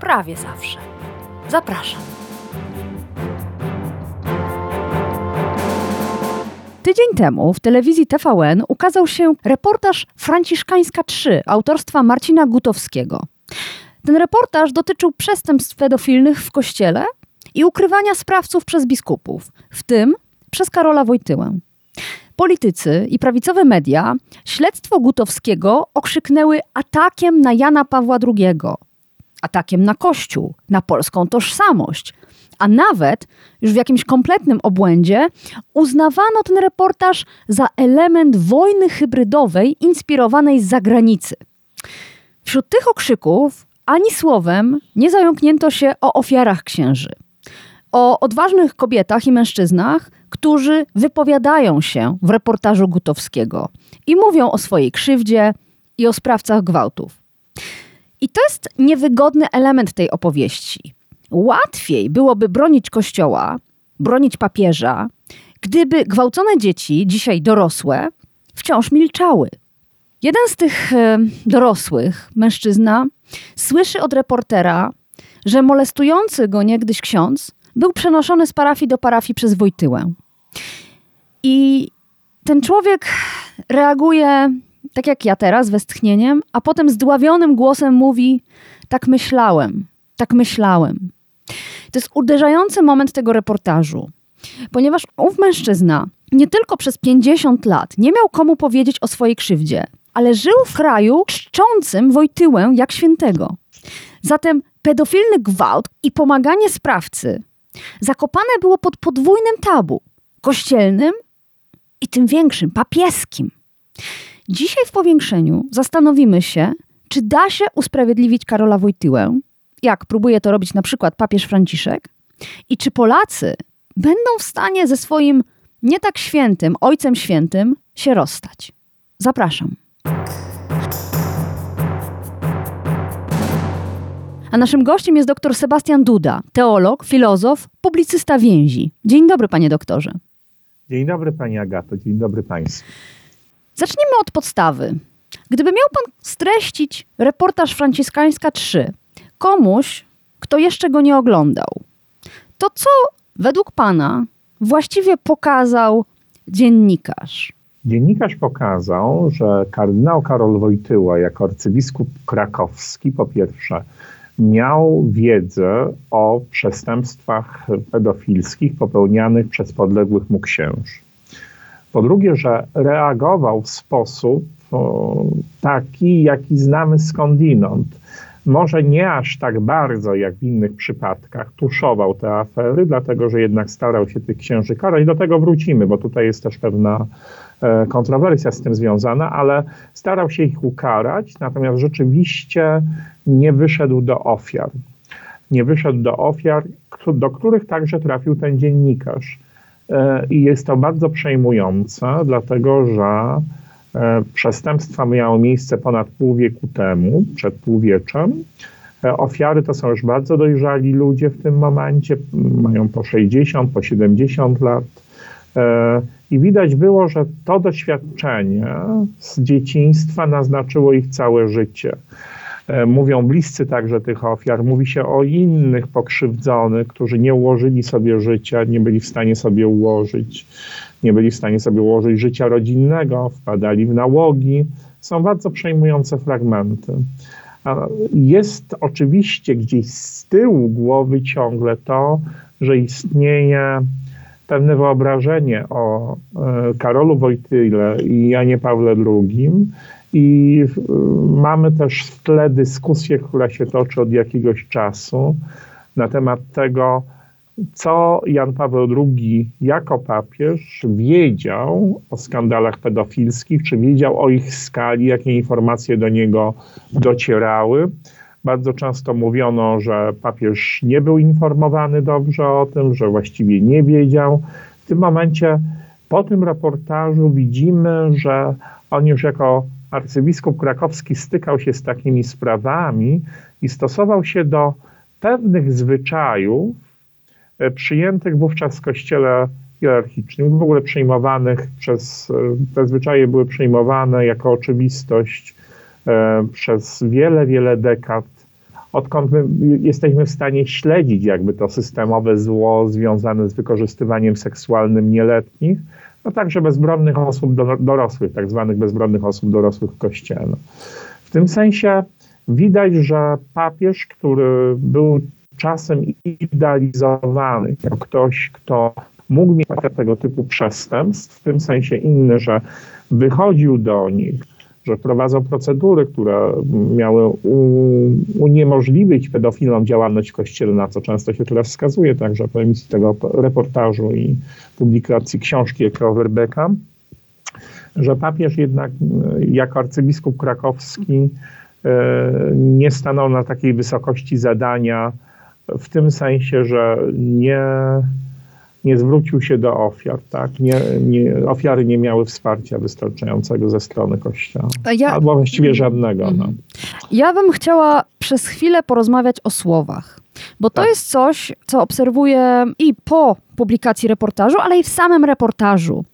prawie zawsze. Zapraszam. Tydzień temu w telewizji TVN ukazał się reportaż Franciszkańska 3 autorstwa Marcina Gutowskiego. Ten reportaż dotyczył przestępstw pedofilnych w kościele i ukrywania sprawców przez biskupów, w tym przez Karola Wojtyłę. Politycy i prawicowe media śledztwo Gutowskiego okrzyknęły atakiem na Jana Pawła II, atakiem na Kościół, na polską tożsamość, a nawet już w jakimś kompletnym obłędzie uznawano ten reportaż za element wojny hybrydowej inspirowanej z zagranicy. Wśród tych okrzyków ani słowem nie zająknięto się o ofiarach księży, o odważnych kobietach i mężczyznach, którzy wypowiadają się w reportażu Gutowskiego i mówią o swojej krzywdzie i o sprawcach gwałtów. I to jest niewygodny element tej opowieści. Łatwiej byłoby bronić kościoła, bronić papieża, gdyby gwałcone dzieci, dzisiaj dorosłe, wciąż milczały. Jeden z tych e, dorosłych, mężczyzna, słyszy od reportera, że molestujący go niegdyś ksiądz był przenoszony z parafii do parafii przez Wojtyłę. I ten człowiek reaguje tak jak ja teraz, westchnieniem, a potem zdławionym głosem mówi: Tak myślałem, tak myślałem. To jest uderzający moment tego reportażu, ponieważ ów mężczyzna nie tylko przez 50 lat nie miał komu powiedzieć o swojej krzywdzie, ale żył w kraju czczącym Wojtyłę jak świętego. Zatem pedofilny gwałt i pomaganie sprawcy zakopane było pod podwójnym tabu kościelnym i tym większym, papieskim. Dzisiaj w powiększeniu zastanowimy się, czy da się usprawiedliwić Karola Wojtyłę, jak próbuje to robić na przykład papież Franciszek, i czy Polacy będą w stanie ze swoim nie tak świętym Ojcem Świętym się rozstać. Zapraszam. A naszym gościem jest dr Sebastian Duda, teolog, filozof, publicysta więzi. Dzień dobry, panie doktorze. Dzień dobry, pani Agato, dzień dobry państwu. Zacznijmy od podstawy. Gdyby miał pan streścić reportaż Franciszkańska 3 komuś, kto jeszcze go nie oglądał, to co według pana właściwie pokazał dziennikarz? Dziennikarz pokazał, że kardynał Karol Wojtyła jako arcybiskup krakowski po pierwsze miał wiedzę o przestępstwach pedofilskich popełnianych przez podległych mu księży. Po drugie, że reagował w sposób taki, jaki znamy skądinąd. Może nie aż tak bardzo jak w innych przypadkach tuszował te afery, dlatego że jednak starał się tych księży karać. Do tego wrócimy, bo tutaj jest też pewna e, kontrowersja z tym związana, ale starał się ich ukarać, natomiast rzeczywiście nie wyszedł do ofiar. Nie wyszedł do ofiar, do których także trafił ten dziennikarz. E, I jest to bardzo przejmujące, dlatego że e, przestępstwa miały miejsce ponad pół wieku temu, przed półwieczem. E, ofiary to są już bardzo dojrzali ludzie w tym momencie, mają po 60, po 70 lat. I widać było, że to doświadczenie z dzieciństwa naznaczyło ich całe życie. E, mówią bliscy także tych ofiar, mówi się o innych pokrzywdzonych, którzy nie ułożyli sobie życia, nie byli w stanie sobie ułożyć, nie byli w stanie sobie ułożyć życia rodzinnego, wpadali w nałogi. Są bardzo przejmujące fragmenty. Jest oczywiście gdzieś z tyłu głowy ciągle to, że istnieje pewne wyobrażenie o e, Karolu Wojtyle i Janie Pawle II, i mamy też w tle dyskusję, która się toczy od jakiegoś czasu na temat tego, co Jan Paweł II jako papież wiedział o skandalach pedofilskich, czy wiedział o ich skali, jakie informacje do niego docierały. Bardzo często mówiono, że papież nie był informowany dobrze o tym, że właściwie nie wiedział. W tym momencie, po tym reportażu, widzimy, że on już jako arcybiskup krakowski stykał się z takimi sprawami i stosował się do pewnych zwyczajów e, przyjętych wówczas w kościele hierarchicznym, w ogóle przyjmowanych przez, e, te zwyczaje były przyjmowane jako oczywistość e, przez wiele, wiele dekad, odkąd my jesteśmy w stanie śledzić jakby to systemowe zło związane z wykorzystywaniem seksualnym nieletnich, a także bezbronnych osób dorosłych, tak zwanych bezbronnych osób dorosłych w kościele. W tym sensie widać, że papież, który był czasem idealizowany jako ktoś, kto mógł mieć tego typu przestępstw, w tym sensie inny, że wychodził do nich, że wprowadzał procedury, które miały uniemożliwić pedofilom działalność w kościele, na co często się teraz wskazuje, także po emisji tego reportażu i publikacji książki Eko Werbeka, że papież jednak jako arcybiskup krakowski e, nie stanął na takiej wysokości zadania, w tym sensie, że nie nie zwrócił się do ofiar, tak? Nie, nie, ofiary nie miały wsparcia wystarczającego ze strony Kościoła. Ja, Albo właściwie żadnego. No. Mhm. Ja bym chciała przez chwilę porozmawiać o słowach. Bo to tak. jest coś, co obserwuję i po publikacji reportażu, ale i w samym reportażu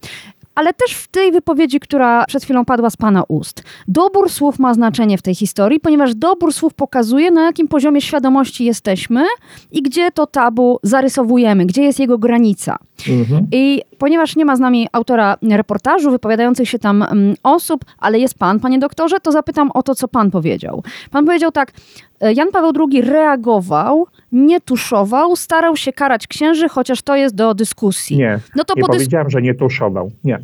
ale też w tej wypowiedzi, która przed chwilą padła z Pana ust. Dobór słów ma znaczenie w tej historii, ponieważ dobór słów pokazuje, na jakim poziomie świadomości jesteśmy i gdzie to tabu zarysowujemy, gdzie jest jego granica. Mhm. I ponieważ nie ma z nami autora reportażu, wypowiadających się tam um, osób, ale jest Pan, Panie doktorze, to zapytam o to, co Pan powiedział. Pan powiedział tak, Jan Paweł II reagował, nie tuszował, starał się karać księży, chociaż to jest do dyskusji. Nie, no to nie powiedziałem, że nie tuszował. Nie.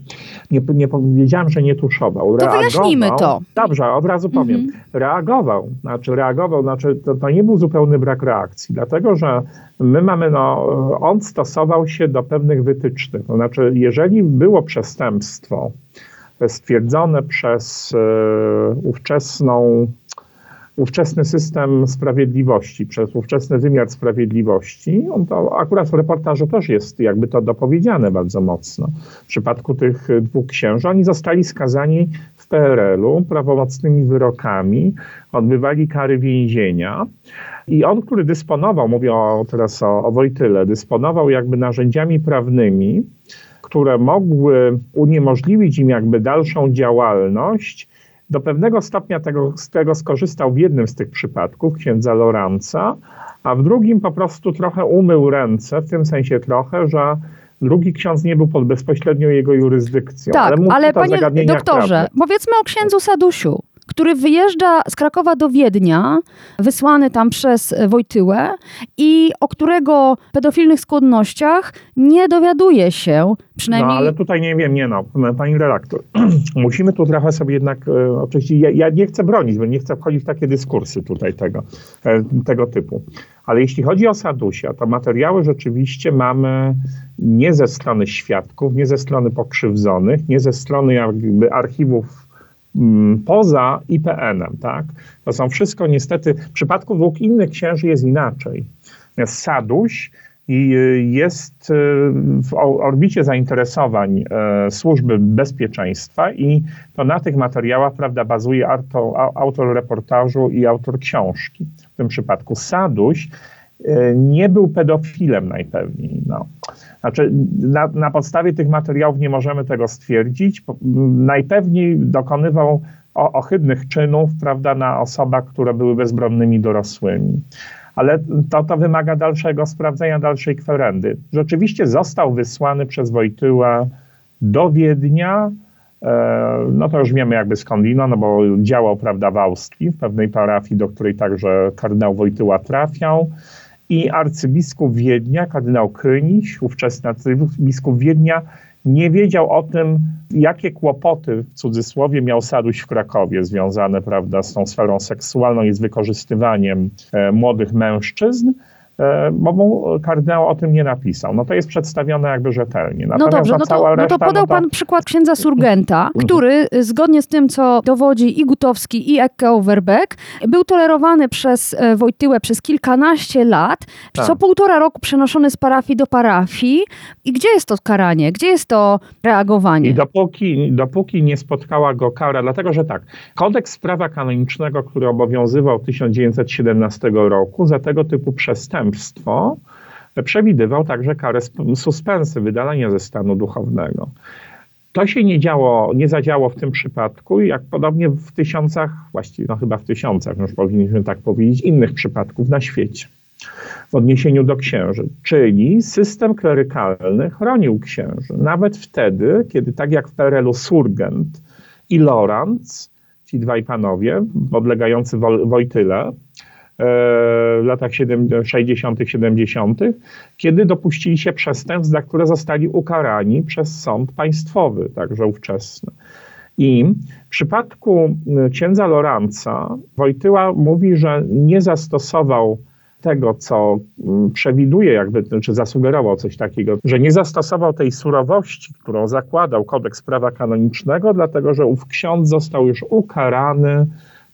nie, nie powiedziałem, że nie tuszował. Reagował, to wyjaśnijmy to. Dobrze, od razu powiem. Mhm. Reagował, znaczy reagował, znaczy to, to nie był zupełny brak reakcji, dlatego że my mamy, no, on stosował się do pewnych wytycznych. To znaczy, jeżeli było przestępstwo stwierdzone przez e, ówczesną ówczesny system sprawiedliwości, przez ówczesny wymiar sprawiedliwości, on to akurat w reportażu też jest jakby to dopowiedziane bardzo mocno. W przypadku tych dwóch księży, oni zostali skazani w PRL-u prawomocnymi wyrokami, odbywali kary więzienia. I on, który dysponował, mówię teraz o, o Wojtyle, dysponował jakby narzędziami prawnymi, które mogły uniemożliwić im jakby dalszą działalność, do pewnego stopnia tego, z tego skorzystał w jednym z tych przypadków, księdza Loranca, a w drugim po prostu trochę umył ręce, w tym sensie trochę, że drugi ksiądz nie był pod bezpośrednią jego jurysdykcją. Tak, ale, ale panie doktorze, prawdy. powiedzmy o księdzu Sadusiu który wyjeżdża z Krakowa do Wiednia, wysłany tam przez Wojtyłę i o którego pedofilnych skłonnościach nie dowiaduje się, przynajmniej... No ale tutaj nie wiem, nie no, pani redaktor, musimy tu trochę sobie jednak, e, oczywiście ja, ja, nie chcę bronić, bo nie chcę wchodzić w takie dyskursy tutaj tego, e, tego typu. Ale jeśli chodzi o Sadusia, to materiały rzeczywiście mamy nie ze strony świadków, nie ze strony pokrzywdzonych, nie ze strony jakby archiwów poza IPN-em, tak? To są wszystko niestety, w przypadku dwóch innych księży jest inaczej. Natomiast Saduś y, jest y, w orbicie zainteresowań e, służby bezpieczeństwa i to na tych materiałach, prawda, bazuje autor reportażu i autor książki. W tym przypadku Saduś nie był pedofilem najpewniej. No. Znaczy, na, na podstawie tych materiałów nie możemy tego stwierdzić. Najpewniej dokonywał ohydnych czynów, prawda, na osobach, które były bezbronnymi dorosłymi. Ale to, to wymaga dalszego sprawdzenia, dalszej kwerendy. Rzeczywiście został wysłany przez Wojtyłę do Wiednia, e, no to już wiemy jakby skądino, no bo działał, prawda, w Austrii, w pewnej parafii, do której także kardynał Wojtyła trafiał i arcybiskup Wiednia, kardynał Kryniś, ówczesny arcybiskup Wiednia, nie wiedział o tym, jakie kłopoty w cudzysłowie miał Saduś w Krakowie związane prawda, z tą sferą seksualną i z wykorzystywaniem e, młodych mężczyzn. E, bo mu kardynał o tym nie napisał. No to jest przedstawione jakby rzetelnie. No Natomiast dobrze, na no cała to, no reszta, to podał pan przykład księdza Surgenta, który y, zgodnie z tym, co dowodzi i Gutowski, i Ecke Overbeck, był tolerowany przez e, Wojtyłę przez kilkanaście lat, Tak. co półtora roku przenoszony z parafii do parafii. I gdzie jest to karanie? Gdzie jest to reagowanie? I dopóki, dopóki nie spotkała go kara, dlatego że tak, kodeks prawa kanonicznego, który obowiązywał 1917 roku, za tego typu przestępstwo przewidywał także karę sp- suspensy, wydalenia ze stanu duchownego. To się nie działo, nie zadziało w tym przypadku, jak podobnie w tysiącach, właściwie no chyba w tysiącach, już powinniśmy tak powiedzieć, innych przypadków na świecie w odniesieniu do księży. Czyli system klerykalny chronił księży. Nawet wtedy, kiedy tak jak w PRL-u Surgent i Lorenz, ci dwaj panowie podlegający Wojtyle, w latach 60., 70., kiedy dopuścili się przestępstw, za które zostali ukarani przez sąd państwowy, także ówczesny. I w przypadku y, księdza Loranca Wojtyła mówi, że nie zastosował tego, co mm, przewiduje, jakby, czy zasugerował coś takiego, że nie zastosował tej surowości, którą zakładał kodeks prawa kanonicznego, dlatego że ów ksiądz został już ukarany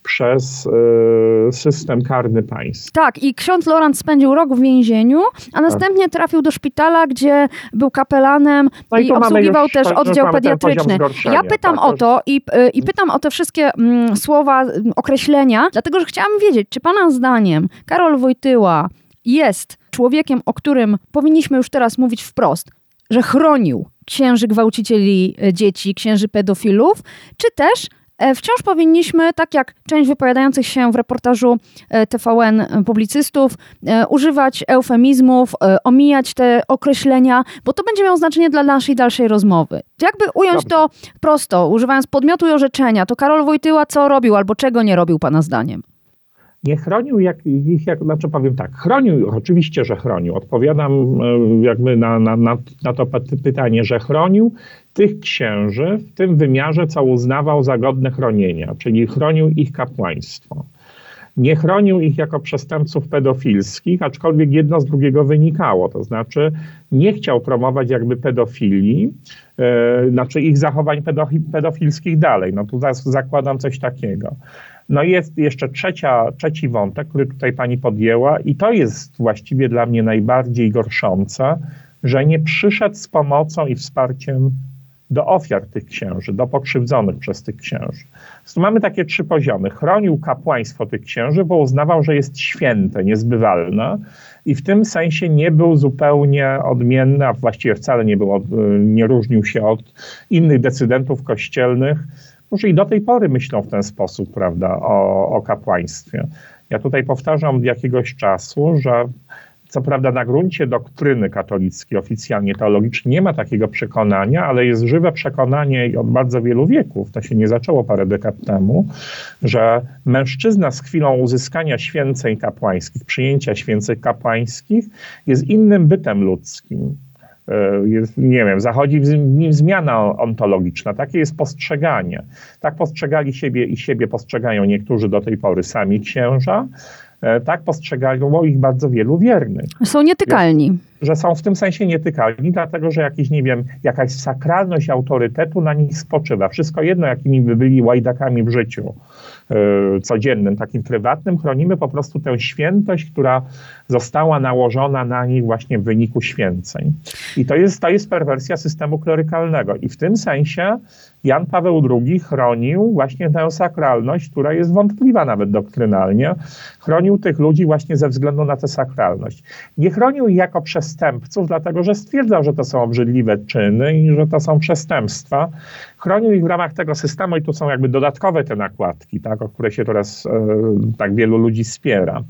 przez y, system karny państwa. Tak, i ksiądz Lorenz spędził rok w więzieniu, a następnie trafił do szpitala, gdzie był kapelanem No i i obsługiwał już- też już oddział pediatryczny. Ja pytam tak, o to- i, y, i pytam o te wszystkie mm, słowa, mm, określenia, dlatego że chciałam wiedzieć, czy pana zdaniem Karol Wojtyła jest człowiekiem, o którym powinniśmy już teraz mówić wprost, że chronił księży gwałcicieli e, dzieci, księży pedofilów, czy też e, wciąż powinniśmy, tak jak część wypowiadających się w reportażu e, TVN publicystów, e, używać eufemizmów, e, omijać te określenia, bo to będzie miało znaczenie dla naszej dalszej rozmowy. Jakby ująć to prosto, używając podmiotu i orzeczenia, to Karol Wojtyła co robił albo czego nie robił pana zdaniem? Nie chronił jak, ich, jak, znaczy powiem tak, chronił, oczywiście, że chronił. Odpowiadam e, jakby na, na, na, to py- pytanie, że chronił tych księży w tym wymiarze, co uznawał za godne chronienia, czyli chronił ich kapłaństwo. Nie chronił ich jako przestępców pedofilskich, aczkolwiek jedno z drugiego wynikało. To znaczy, nie chciał promować jakby pedofilii, e, znaczy ich zachowań pedofi- pedofilskich dalej. No tu zakładam coś takiego. No i jest jeszcze trzecia, trzeci wątek, który tutaj pani podjęła, i to jest właściwie dla mnie najbardziej gorszące, że nie przyszedł z pomocą i wsparciem do ofiar tych księży, do pokrzywdzonych przez tych księży. Więc mamy takie trzy poziomy. Chronił kapłaństwo tych księży, bo uznawał, że jest święte, niezbywalne i w tym sensie nie był zupełnie odmienny, a właściwie wcale nie, był, od- nie różnił się od innych decydentów kościelnych, którzy i do tej pory myślą w ten sposób, prawda, o, o kapłaństwie. Ja tutaj powtarzam od jakiegoś czasu, że co prawda na gruncie doktryny katolickiej, oficjalnie teologicznie nie ma takiego przekonania, ale jest żywe przekonanie i od bardzo wielu wieków, to się nie zaczęło parę dekad temu, że mężczyzna z chwilą uzyskania święceń kapłańskich, przyjęcia święceń kapłańskich jest innym bytem ludzkim. E, Jest, nie wiem, zachodzi w nim zmiana ontologiczna, takie jest postrzeganie. Tak postrzegali siebie i siebie postrzegają niektórzy do tej pory sami księża, tak postrzegają ich bardzo wielu wiernych Są nietykalni. Że są w tym sensie nietykalni, dlatego że jakiś, nie wiem, jakaś sakralność autorytetu na nich spoczywa. Wszystko jedno, jakimi by byli łajdakami w życiu yy, codziennym, takim prywatnym, chronimy po prostu tę świętość, która została nałożona na nich właśnie w wyniku święceń. I to jest, to jest perwersja systemu klerykalnego. I w tym sensie Jan Paweł II chronił właśnie tę sakralność, która jest wątpliwa nawet doktrynalnie. Chronił tych ludzi właśnie ze względu na tę sakralność. Nie chronił ich jako przestępców, dlatego że stwierdzał, że to są obrzydliwe czyny i że to są przestępstwa. Chronił ich w ramach tego systemu i tu są jakby dodatkowe te nakładki, tak, o które się teraz e, tak wielu ludzi spiera.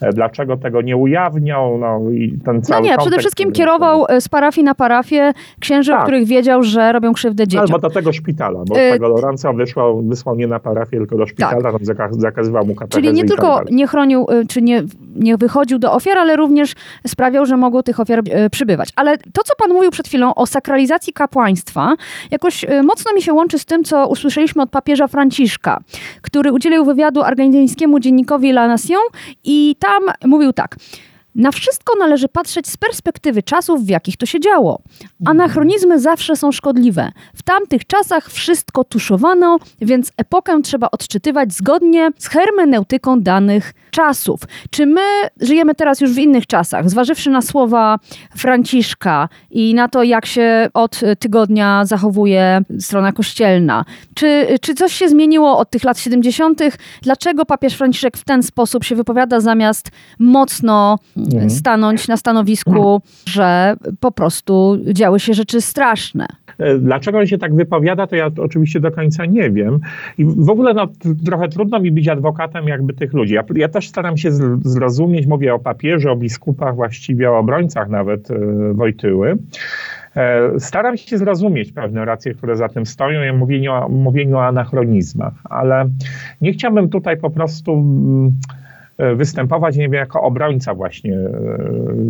E, dlaczego tego nie ujawniał? No, i ten No cały nie, przede wszystkim kierował e, z parafii na parafię księży, o Tak. których wiedział, że robią krzywdę dzieciom. Albo do tego szpitala, bo Y- tego Lorenza wysłał, wysłał nie na parafię, tylko do szpitala, tam zaka- zakazywał mu katechezy Czyli nie tak tylko nie chronił, y, czy nie, nie wychodził do ofiar, ale również sprawiał, że mogło tych ofiar przybywać. Ale to, co pan mówił przed chwilą o sakralizacji kapłaństwa, jakoś y, mocno mi się łączy z tym, co usłyszeliśmy od papieża Franciszka, który udzielił wywiadu argentyńskiemu dziennikowi La Nación i tam mówił tak. Na wszystko należy patrzeć z perspektywy czasów, w jakich to się działo. Anachronizmy zawsze są szkodliwe. W tamtych czasach wszystko tuszowano, więc epokę trzeba odczytywać zgodnie z hermeneutyką danych czasów. Czy my żyjemy teraz już w innych czasach, zważywszy na słowa Franciszka i na to, jak się od tygodnia zachowuje strona kościelna? Czy, czy coś się zmieniło od tych lat 70.? Dlaczego papież Franciszek w ten sposób się wypowiada, zamiast mocno Mhm. stanąć na stanowisku, że po prostu działy się rzeczy straszne? E, Dlaczego on się tak wypowiada, to ja oczywiście do końca nie wiem. I w ogóle no, trochę trudno mi być adwokatem jakby tych ludzi. Ja, ja też staram się zrozumieć, mówię o papieży, o biskupach, właściwie o obrońcach nawet e, Wojtyły. E, Staram się zrozumieć pewne racje, które za tym stoją, ja mówieniu o, mówieniu o anachronizmach, ale nie chciałbym tutaj po prostu mm, występować, nie wiem, jako obrońca właśnie e,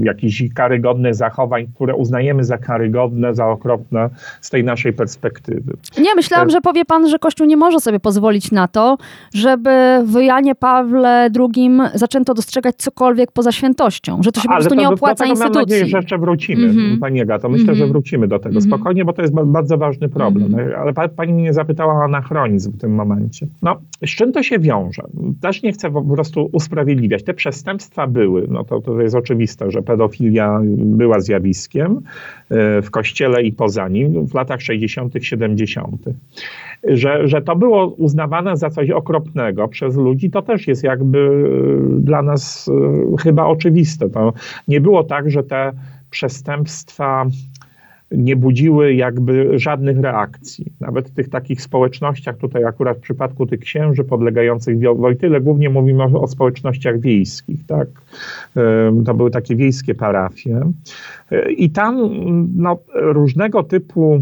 jakichś karygodnych zachowań, które uznajemy za karygodne, za okropne z tej naszej perspektywy. Nie, myślałam, E- że powie pan, że Kościół nie może sobie pozwolić na to, żeby w Janie Pawle II zaczęto dostrzegać cokolwiek poza świętością, że to się po prostu to nie do- opłaca do Mam instytucji. nadzieję, że jeszcze wrócimy, Mhm. Pani Agato. Myślę, Mhm. że wrócimy do tego Mhm. spokojnie, bo to jest ba- bardzo ważny problem. Mhm. Ale pa, Pani mnie zapytała o anachronizm w tym momencie. No, z czym to się wiąże? Też nie chcę po prostu usprawiedliwiać. Te przestępstwa były, no to, to jest oczywiste, że pedofilia była zjawiskiem e, w kościele i poza nim w latach 60., 70. Że, że to było uznawane za coś okropnego przez ludzi, to też jest jakby e, dla nas e, chyba oczywiste. To nie było tak, że te przestępstwa nie budziły jakby żadnych reakcji. Nawet w tych takich społecznościach, tutaj akurat w przypadku tych księży podlegających Wojtyle, głównie mówimy o, o społecznościach wiejskich, tak? To były takie wiejskie parafie. I tam no, różnego typu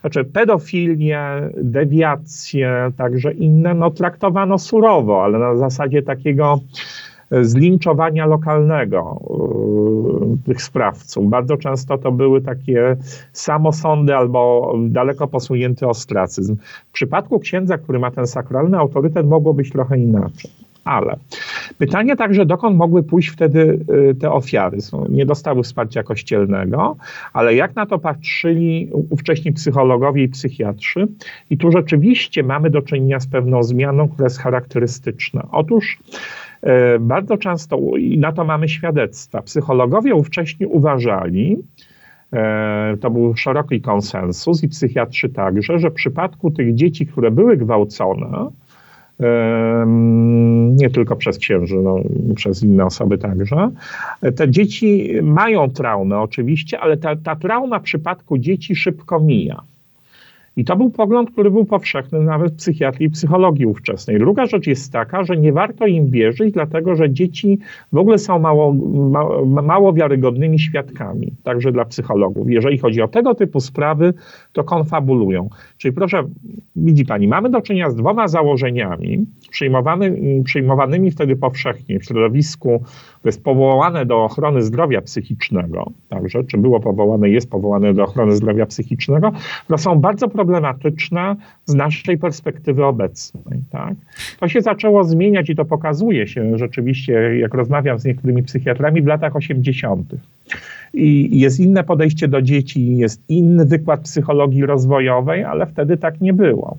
znaczy pedofilię, dewiacje, także inne, no traktowano surowo, ale na zasadzie takiego zlinczowania lokalnego e, tych sprawców. Bardzo często to były takie samosądy albo daleko posunięty ostracyzm. W przypadku księdza, który ma ten sakralny autorytet, mogło być trochę inaczej. Ale pytanie także, dokąd mogły pójść wtedy y, te ofiary? Nie dostały wsparcia kościelnego, ale jak na to patrzyli ówcześni psychologowie i psychiatrzy? I tu rzeczywiście mamy do czynienia z pewną zmianą, która jest charakterystyczna. Otóż e, bardzo często, i na to mamy świadectwa, psychologowie ówcześni uważali, e, to był szeroki konsensus i psychiatrzy także, że w przypadku tych dzieci, które były gwałcone, em, nie tylko przez księży, no, przez inne osoby także. Te dzieci mają traumę oczywiście, ale ta, ta trauma w przypadku dzieci szybko mija. I to był pogląd, który był powszechny nawet w psychiatrii i psychologii ówczesnej. Druga rzecz jest taka, że nie warto im wierzyć, dlatego że dzieci w ogóle są mało, ma, mało wiarygodnymi świadkami, także dla psychologów. Jeżeli chodzi o tego typu sprawy, to konfabulują. Czyli proszę, widzi pani, mamy do czynienia z dwoma założeniami przyjmowany, przyjmowanymi wtedy powszechnie w środowisku, to jest powołane do ochrony zdrowia psychicznego, także czy było powołane, jest powołane do ochrony zdrowia psychicznego, które są bardzo problematyczne z naszej perspektywy obecnej. Tak? To się zaczęło zmieniać i to pokazuje się rzeczywiście, jak rozmawiam z niektórymi psychiatrami w latach 80. I jest inne podejście do dzieci, jest inny wykład psychologii rozwojowej, ale wtedy tak nie było.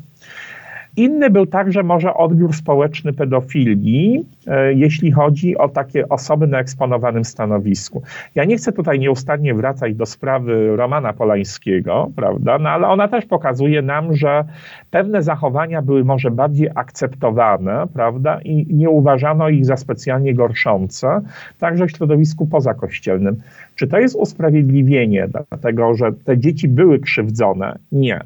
Inny był także może odbiór społeczny pedofilii, e, jeśli chodzi o takie osoby na eksponowanym stanowisku. Ja nie chcę tutaj nieustannie wracać do sprawy Romana Polańskiego, prawda? No, ale ona też pokazuje nam, że pewne zachowania były może bardziej akceptowane, prawda? I nie uważano ich za specjalnie gorszące, także w środowisku pozakościelnym. Czy to jest usprawiedliwienie dlatego, że te dzieci były krzywdzone? Nie.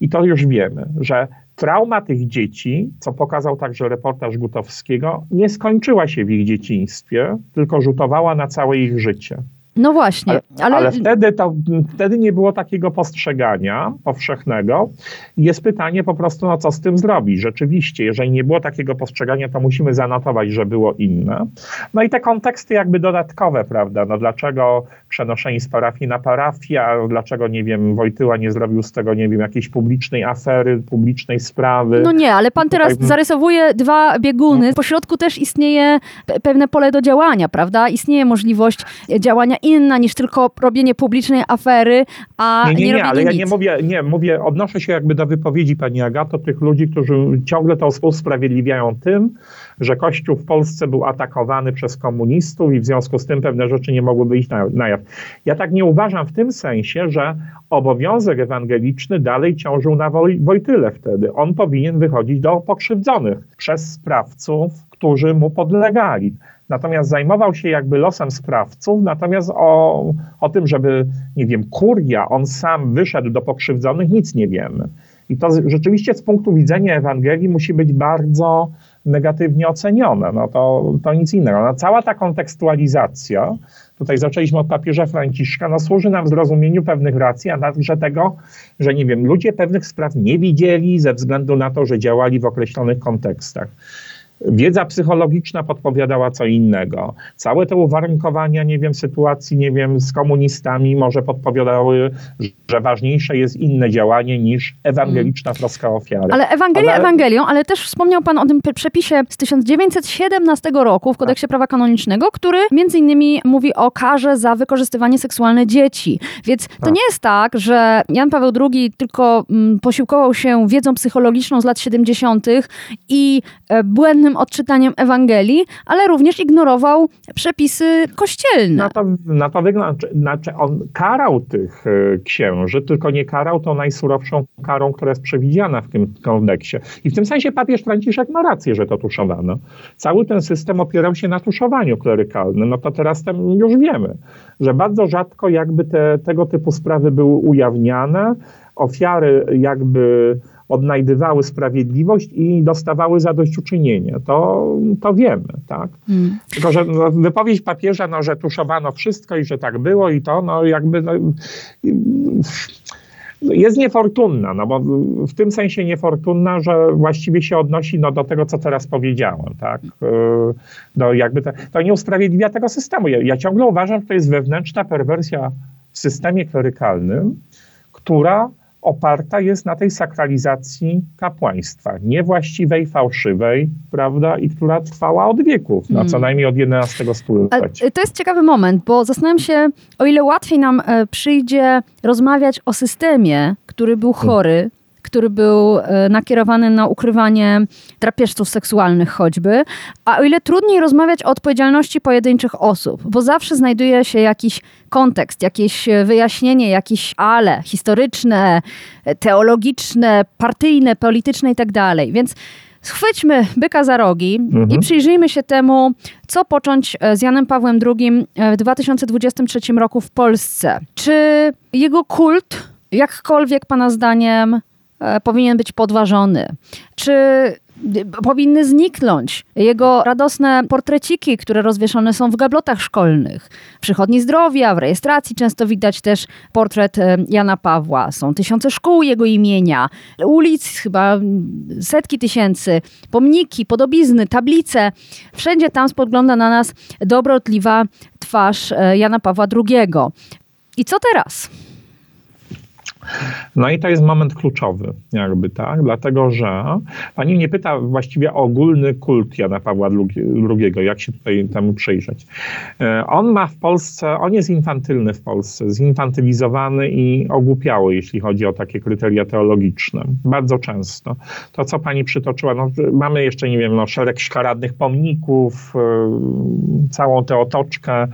I to już wiemy, że trauma tych dzieci, co pokazał także reportaż Gutowskiego, nie skończyła się w ich dzieciństwie, tylko rzutowała na całe ich życie. No właśnie, ale, Ale, wtedy, to, wtedy nie było takiego postrzegania powszechnego. Jest pytanie po prostu, no co z tym zrobić? Rzeczywiście, jeżeli nie było takiego postrzegania, to musimy zanotować, że było inne. No i te konteksty jakby dodatkowe, prawda? No dlaczego przenoszeni z parafii na parafię, dlaczego, nie wiem, Wojtyła nie zrobił z tego, nie wiem, jakiejś publicznej afery, publicznej sprawy. No nie, ale pan teraz Tutaj- zarysowuje dwa bieguny. Po środku też istnieje pe- pewne pole do działania, prawda? Istnieje możliwość działania inna niż tylko robienie publicznej afery, a Nie, nie, nie, nie, ale ja nic. nie mówię, nie, mówię, odnoszę się jakby do wypowiedzi pani Agato, tych ludzi, którzy ciągle to usprawiedliwiają tym, że Kościół w Polsce był atakowany przez komunistów i w związku z tym pewne rzeczy nie mogły wyjść na, na jaw. Ja tak nie uważam w tym sensie, że obowiązek ewangeliczny dalej ciążył na Woj- Wojtyle wtedy. On powinien wychodzić do pokrzywdzonych przez sprawców, którzy mu podlegali. Natomiast zajmował się jakby losem sprawców, natomiast o, o tym, żeby, nie wiem, kuria, on sam wyszedł do pokrzywdzonych, nic nie wiemy. I to rzeczywiście z punktu widzenia Ewangelii musi być bardzo negatywnie ocenione. No to, to nic innego. No, cała ta kontekstualizacja, tutaj zaczęliśmy od papieża Franciszka, no służy nam zrozumieniu pewnych racji, a także tego, że nie wiem, ludzie pewnych spraw nie widzieli ze względu na to, że działali w określonych kontekstach. Wiedza psychologiczna podpowiadała co innego. Całe te uwarunkowania, nie wiem, sytuacji, nie wiem, z komunistami może podpowiadały, że ważniejsze jest inne działanie niż ewangeliczna troska o ofiarę. Ale Ewangelia Ale- Ewangelią, ale też wspomniał Pan o tym przepisie z 1917 roku w Kodeksie Prawa Kanonicznego, który między innymi mówi o karze za wykorzystywanie seksualne dzieci. Więc to Tak. nie jest tak, że Jan Paweł II tylko mm, posiłkował się wiedzą psychologiczną z lat 70. i e, odczytaniem Ewangelii, ale również ignorował przepisy kościelne. Na to, na wygląda, znaczy on karał tych e, księży, tylko nie karał tą najsurowszą karą, która jest przewidziana w tym kodeksie. I w tym sensie papież Franciszek ma rację, że to tuszowano. Cały ten system opierał się na tuszowaniu klerykalnym. No to teraz tam już wiemy, że bardzo rzadko jakby te, tego typu sprawy były ujawniane, ofiary jakby odnajdywały sprawiedliwość i dostawały zadośćuczynienie. To, to wiemy, tak? Mm. Tylko, że no, wypowiedź papieża, no, że tuszowano wszystko i że tak było i to, no jakby no, jest niefortunna, no bo w tym sensie niefortunna, że właściwie się odnosi no, do tego, co teraz powiedziałem, tak? Yy, No, jakby te, to nie usprawiedliwia tego systemu. Ja, ja ciągle uważam, że to jest wewnętrzna perwersja w systemie klerykalnym, która oparta jest na tej sakralizacji kapłaństwa, niewłaściwej, fałszywej, prawda, i która trwała od wieków, no, co Mm. najmniej od XI stulecia. to jest ciekawy moment, bo zastanawiam się, o ile łatwiej nam e, przyjdzie rozmawiać o systemie, który był chory, który był e, nakierowany na ukrywanie drapieżców seksualnych choćby, a o ile trudniej rozmawiać o odpowiedzialności pojedynczych osób, bo zawsze znajduje się jakiś kontekst, jakieś e, wyjaśnienie, jakieś ale historyczne, e, teologiczne, partyjne, polityczne i tak. Więc schwyćmy byka za rogi i Mhm. przyjrzyjmy się temu, co począć z Janem Pawłem II w 2023 roku w Polsce. Czy jego kult, jakkolwiek Pana zdaniem, powinien być podważony? Czy y, powinny zniknąć jego radosne portreciki, które rozwieszone są w gablotach szkolnych? W przychodni zdrowia, w rejestracji często widać też portret e, Jana Pawła. Są tysiące szkół jego imienia, ulic chyba setki tysięcy, pomniki, podobizny, tablice. Wszędzie tam spogląda na nas dobrotliwa twarz e, Jana Pawła II. I co teraz? No i to jest moment kluczowy, jakby tak, dlatego że pani mnie pyta właściwie o ogólny kult Jana Pawła II, jak się tutaj temu przyjrzeć. E, On ma w Polsce, on jest infantylny w Polsce, zinfantylizowany i ogłupiały, jeśli chodzi o takie kryteria teologiczne. Bardzo często. To, co pani przytoczyła, no, mamy jeszcze, nie wiem, no, szereg szkaradnych pomników, e, całą tę otoczkę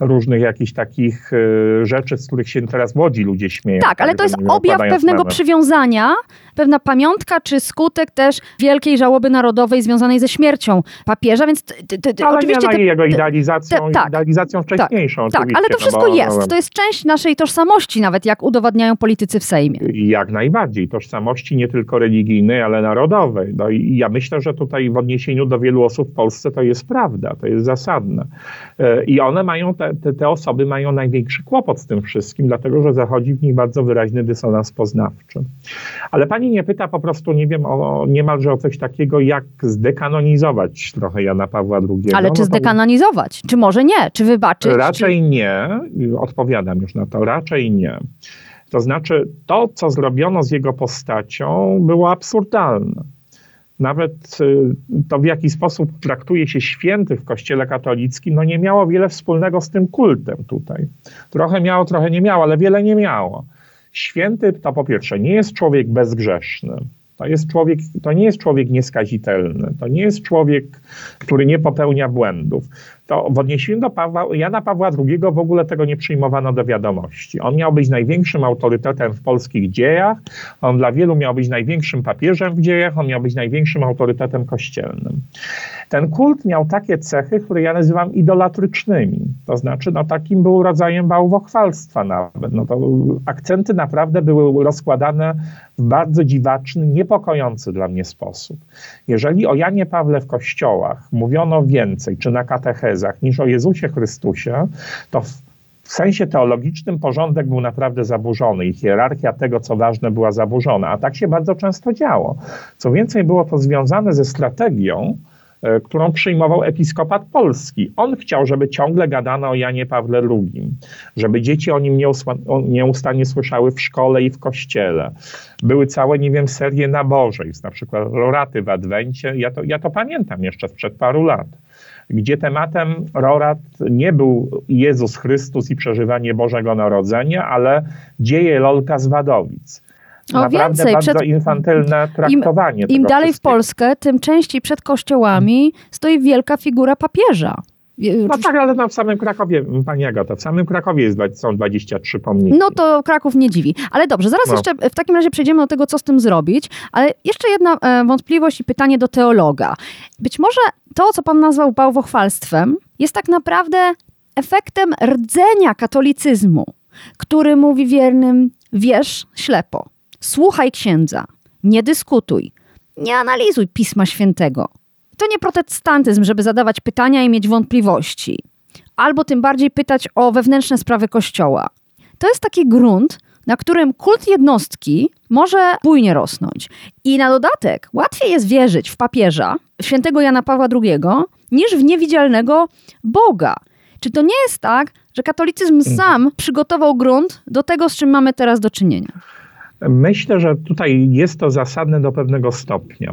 różnych jakichś takich e, rzeczy, z których się teraz w Łodzi ludzie śmieją. Tak, ale to jest nie objaw pewnego memy. przywiązania, pewna pamiątka, czy skutek też wielkiej żałoby narodowej związanej ze śmiercią papieża, więc t, t, t, Ale oczywiście na jego idealizacją, te- tak. idealizacją wcześniejszą. tak, ale to no wszystko bo- jest. To jest część naszej tożsamości, nawet jak udowadniają politycy w Sejmie. Jak najbardziej. Tożsamości nie tylko religijnej, ale narodowej. No i ja myślę, że tutaj w odniesieniu do wielu osób w Polsce to jest prawda, to jest zasadne. E, I one mają, te, te, te osoby mają największy kłopot z tym wszystkim, dlatego że zachodzi w nich bardzo wyraźny dysonans poznawczy. Ale pani nie pyta po prostu, nie wiem, o, niemalże o coś takiego, jak zdekanonizować trochę Jana Pawła II. Ale No czy zdekanonizować? Czy może nie? Czy wybaczyć? Raczej nie, odpowiadam już na to, raczej nie. To znaczy, to, co zrobiono z jego postacią, było absurdalne. Nawet y, to, w jaki sposób traktuje się święty w Kościele katolickim, no nie miało wiele wspólnego z tym kultem tutaj. Trochę miało, trochę nie miało, ale wiele nie miało. Święty to po pierwsze nie jest człowiek bezgrzeszny. To, jest człowiek, to nie jest człowiek nieskazitelny. To nie jest człowiek, który nie popełnia błędów. To w odniesieniu do Pawła, Jana Pawła II w ogóle tego nie przyjmowano do wiadomości. On miał być największym autorytetem w polskich dziejach, on dla wielu miał być największym papieżem w dziejach, on miał być największym autorytetem kościelnym. Ten kult miał takie cechy, które ja nazywam idolatrycznymi. To znaczy, no takim był rodzajem bałwochwalstwa nawet. No to akcenty naprawdę były rozkładane w bardzo dziwaczny, niepokojący dla mnie sposób. Jeżeli o Janie Pawle w kościołach mówiono więcej, czy na niż o Jezusie Chrystusie, to w sensie teologicznym porządek był naprawdę zaburzony i hierarchia tego, co ważne, była zaburzona. A tak się bardzo często działo. Co więcej, było to związane ze strategią, e, którą przyjmował episkopat polski. On chciał, żeby ciągle gadano o Janie Pawle II, żeby dzieci o nim nieustannie słyszały w szkole i w kościele. Były całe, nie wiem, serie nabożeństw, na przykład roraty w Adwencie. Ja to, ja to pamiętam jeszcze sprzed paru lat gdzie tematem rorat nie był Jezus Chrystus i przeżywanie Bożego Narodzenia, ale dzieje Lolka z Wadowic. O, Naprawdę więcej, bardzo przed- infantylne traktowanie Im tego dalej w. Polskę, tym częściej przed kościołami stoi wielka figura papieża. Je- No tak, ale no w samym Krakowie, pani Agata, w samym Krakowie jest, są 23 pomniki. No to Kraków nie dziwi. Ale dobrze, zaraz No. jeszcze w takim razie przejdziemy do tego, co z tym zrobić. Ale jeszcze jedna e, wątpliwość i pytanie do teologa. Być może to, co pan nazwał bałwochwalstwem, jest tak naprawdę efektem rdzenia katolicyzmu, który mówi wiernym: wierz ślepo, słuchaj księdza, nie dyskutuj, nie analizuj Pisma Świętego. To nie protestantyzm, żeby zadawać pytania i mieć wątpliwości, albo tym bardziej pytać o wewnętrzne sprawy Kościoła. To jest taki grunt, na którym kult jednostki może bujnie rosnąć. I na dodatek łatwiej jest wierzyć w papieża, świętego Jana Pawła II, niż w niewidzialnego Boga. Czy to nie jest tak, że katolicyzm sam przygotował grunt do tego, z czym mamy teraz do czynienia? Myślę, że tutaj jest to zasadne do pewnego stopnia.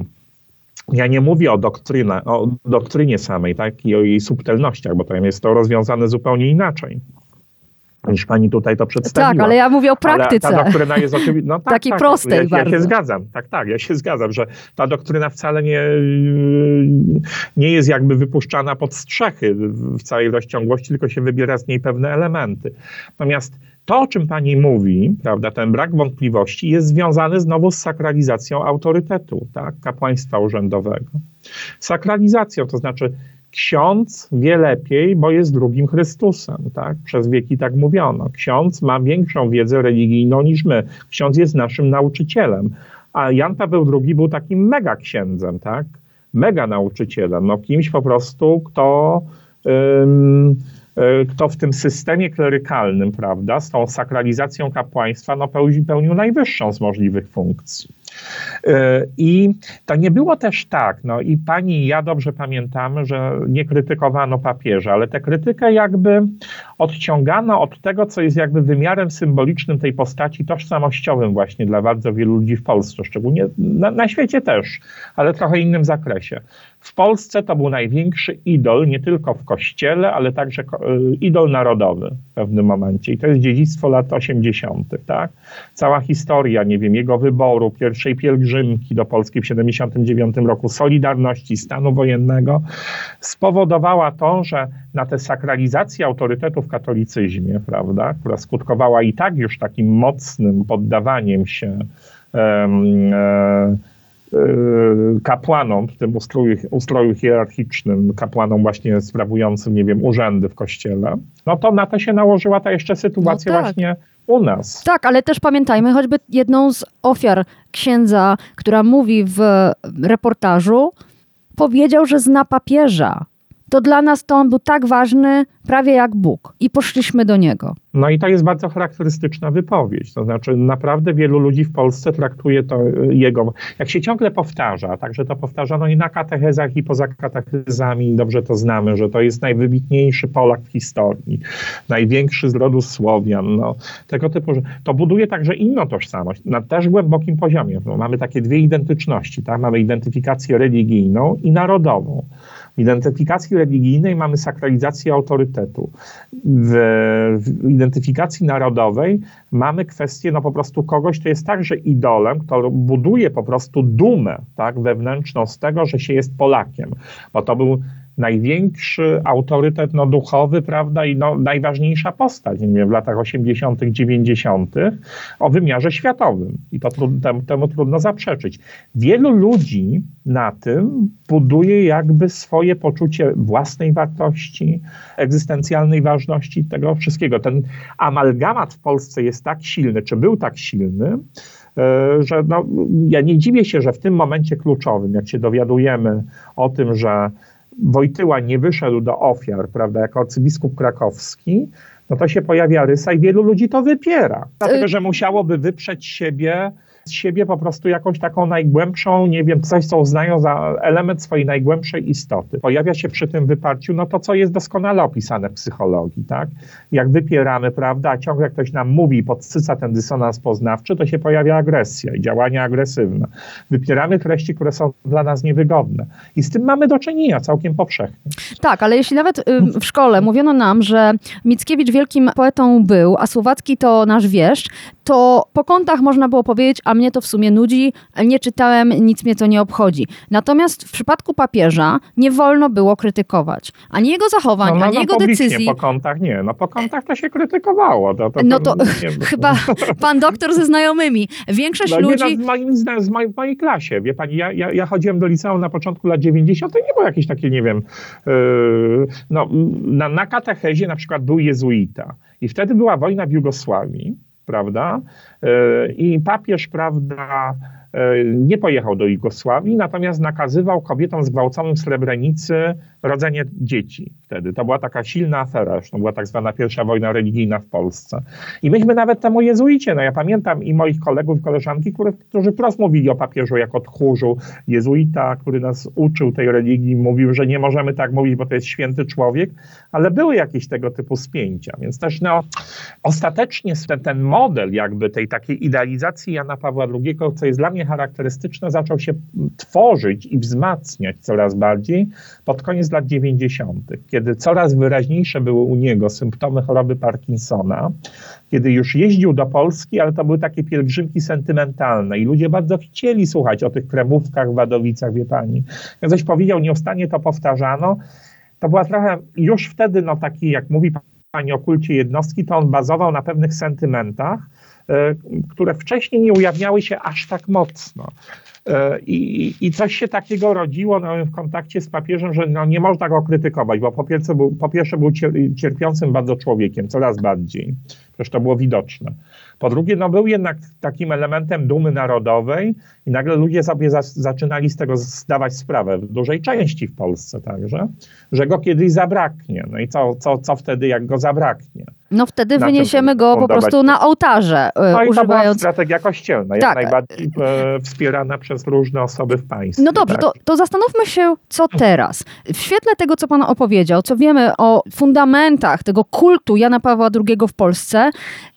Ja nie mówię o, doktryna, o doktrynie samej, tak, i o jej subtelnościach, bo tam jest to rozwiązane zupełnie inaczej, niż pani tutaj to przedstawiła. Tak, ale ja mówię o praktyce. Ale ta doktryna jest oczywiście. No tak, Takiej tak, prostej ja, ja bardzo. się zgadzam. Tak, tak, ja się zgadzam, że ta doktryna wcale nie, nie jest jakby wypuszczana pod strzechy w całej rozciągłości, tylko się wybiera z niej pewne elementy. Natomiast to, o czym pani mówi, prawda, ten brak wątpliwości jest związany znowu z sakralizacją autorytetu, tak, kapłaństwa urzędowego. Sakralizacją, to znaczy ksiądz wie lepiej, bo jest drugim Chrystusem, tak? Przez wieki tak mówiono. Ksiądz ma większą wiedzę religijną niż my. Ksiądz jest naszym nauczycielem. A Jan Paweł II był takim mega księdzem, tak? Mega nauczycielem, no kimś po prostu, kto, kto w tym systemie klerykalnym, prawda, z tą sakralizacją kapłaństwa, no pełni, pełnił najwyższą z możliwych funkcji. Y, I to nie było też tak, no i pani i ja dobrze pamiętamy, że nie krytykowano papieża, ale tę krytykę jakby odciągano od tego, co jest jakby wymiarem symbolicznym tej postaci tożsamościowym właśnie dla bardzo wielu ludzi w Polsce, szczególnie na, na świecie też, ale trochę innym zakresie. W Polsce to był największy idol, nie tylko w kościele, ale także y, idol narodowy w pewnym momencie. I to jest dziedzictwo lat 80., tak? Cała historia, nie wiem, jego wyboru, pierwszej pielgrzymki do Polski w 79 roku, Solidarności, stanu wojennego, spowodowała to, że na tę sakralizację autorytetu w katolicyzmie, prawda, która skutkowała i tak już takim mocnym poddawaniem się um, e, kapłanom w tym ustroju, ustroju hierarchicznym, kapłanom właśnie sprawującym, nie wiem, urzędy w kościele, no to na to się nałożyła ta jeszcze sytuacja no tak. właśnie u nas. Tak, ale też pamiętajmy choćby jedną z ofiar księdza, która mówi w reportażu, powiedział, że zna papieża. To dla nas to on był tak ważny, prawie jak Bóg. I poszliśmy do niego. No i to jest bardzo charakterystyczna wypowiedź. To znaczy, naprawdę wielu ludzi w Polsce traktuje to y, jego, jak się ciągle powtarza, także to powtarzano i na katechezach, i poza katechezami, dobrze to znamy, że to jest najwybitniejszy Polak w historii, największy z rodu Słowian, no, tego typu, to buduje także inną tożsamość, na też głębokim poziomie. No, mamy takie dwie identyczności, tak? mamy identyfikację religijną i narodową. Identyfikacji religijnej mamy sakralizację autorytetu. W, w identyfikacji narodowej mamy kwestię no po prostu kogoś, kto jest także idolem, kto buduje po prostu dumę tak, wewnętrzną z tego, że się jest Polakiem. Bo to był największy autorytet no, duchowy, prawda, i no, najważniejsza postać nie wiem, w latach 80., 90. o wymiarze światowym. I to temu, temu trudno zaprzeczyć. Wielu ludzi na tym buduje jakby swoje poczucie własnej wartości, egzystencjalnej ważności tego wszystkiego. Ten amalgamat w Polsce jest tak silny, czy był tak silny, e, że no, ja nie dziwię się, że w tym momencie kluczowym, jak się dowiadujemy o tym, że Wojtyła nie wyszedł do ofiar, prawda, jako arcybiskup krakowski, no to się pojawia rysa i wielu ludzi to wypiera. Dlatego, że musiałoby wyprzeć siebie z siebie po prostu jakąś taką najgłębszą, nie wiem, coś, co uznają za element swojej najgłębszej istoty. Pojawia się przy tym wyparciu, no to, co jest doskonale opisane w psychologii, tak? Jak wypieramy, prawda, a ciągle ktoś nam mówi podsyca ten dysonans poznawczy, to się pojawia agresja i działania agresywne. Wypieramy treści, które są dla nas niewygodne. I z tym mamy do czynienia całkiem powszechnie. Tak, ale jeśli nawet w szkole mówiono nam, że Mickiewicz wielkim poetą był, a Słowacki to nasz wieszcz, to po kątach można było powiedzieć, a mnie to w sumie nudzi, nie czytałem, nic mnie to nie obchodzi. Natomiast w przypadku papieża nie wolno było krytykować ani jego zachowań, no, no, ani no, jego decyzji. Po kątach nie, no po kątach to się krytykowało. To, to, No to chyba pan doktor ze znajomymi. Większość no, ludzi... Nie, z mojej, w mojej klasie, wie pani, ja, ja, ja chodziłem do liceum na początku lat 90. i nie było jakieś takie, nie wiem, yy, no, na, na katechezie na przykład był jezuita i wtedy była wojna w Jugosławii, prawda, yy, i papież, prawda, nie pojechał do Jugosławii, natomiast nakazywał kobietom zgwałconym w Srebrenicy rodzenie dzieci wtedy. To była taka silna afera, zresztą była tak zwana pierwsza wojna religijna w Polsce. I myśmy nawet temu jezuicie, no ja pamiętam i moich kolegów, koleżanki, którzy, którzy wprost mówili o papieżu jako tchórzu. Jezuita, który nas uczył tej religii, mówił, że nie możemy tak mówić, bo to jest święty człowiek, ale były jakieś tego typu spięcia, więc też no, ostatecznie ten, ten model jakby tej takiej idealizacji Jana Pawła II, co jest dla mnie charakterystyczne, zaczął się tworzyć i wzmacniać coraz bardziej pod koniec lat 90., kiedy coraz wyraźniejsze były u niego symptomy choroby Parkinsona, kiedy już jeździł do Polski, ale to były takie pielgrzymki sentymentalne i ludzie bardzo chcieli słuchać o tych kremówkach Wadowicach, wie pani. Jak coś powiedział, nieustannie to powtarzano. To była trochę już wtedy, no taki, jak mówi pani o kulcie jednostki, to on bazował na pewnych sentymentach, które wcześniej nie ujawniały się aż tak mocno. I, I coś się takiego rodziło no, w kontakcie z papieżem, że no, nie można go krytykować, bo po pierwsze był, po pierwsze był cierpiącym bardzo człowiekiem, coraz bardziej. Przecież to było widoczne. Po drugie, no, był jednak takim elementem dumy narodowej i nagle ludzie sobie za, zaczynali z tego zdawać sprawę, w dużej części w Polsce także, że go kiedyś zabraknie. No i co, co, co wtedy, jak go zabraknie? No wtedy Na wyniesiemy go po prostu na ołtarze, e, No i to była używając... strategia kościelna, jak Tak. najbardziej e, wspierana przez różne osoby w państwie. No dobrze, tak? to, to zastanówmy się, co teraz. W świetle tego, co Pan opowiedział, co wiemy o fundamentach tego kultu Jana Pawła II w Polsce,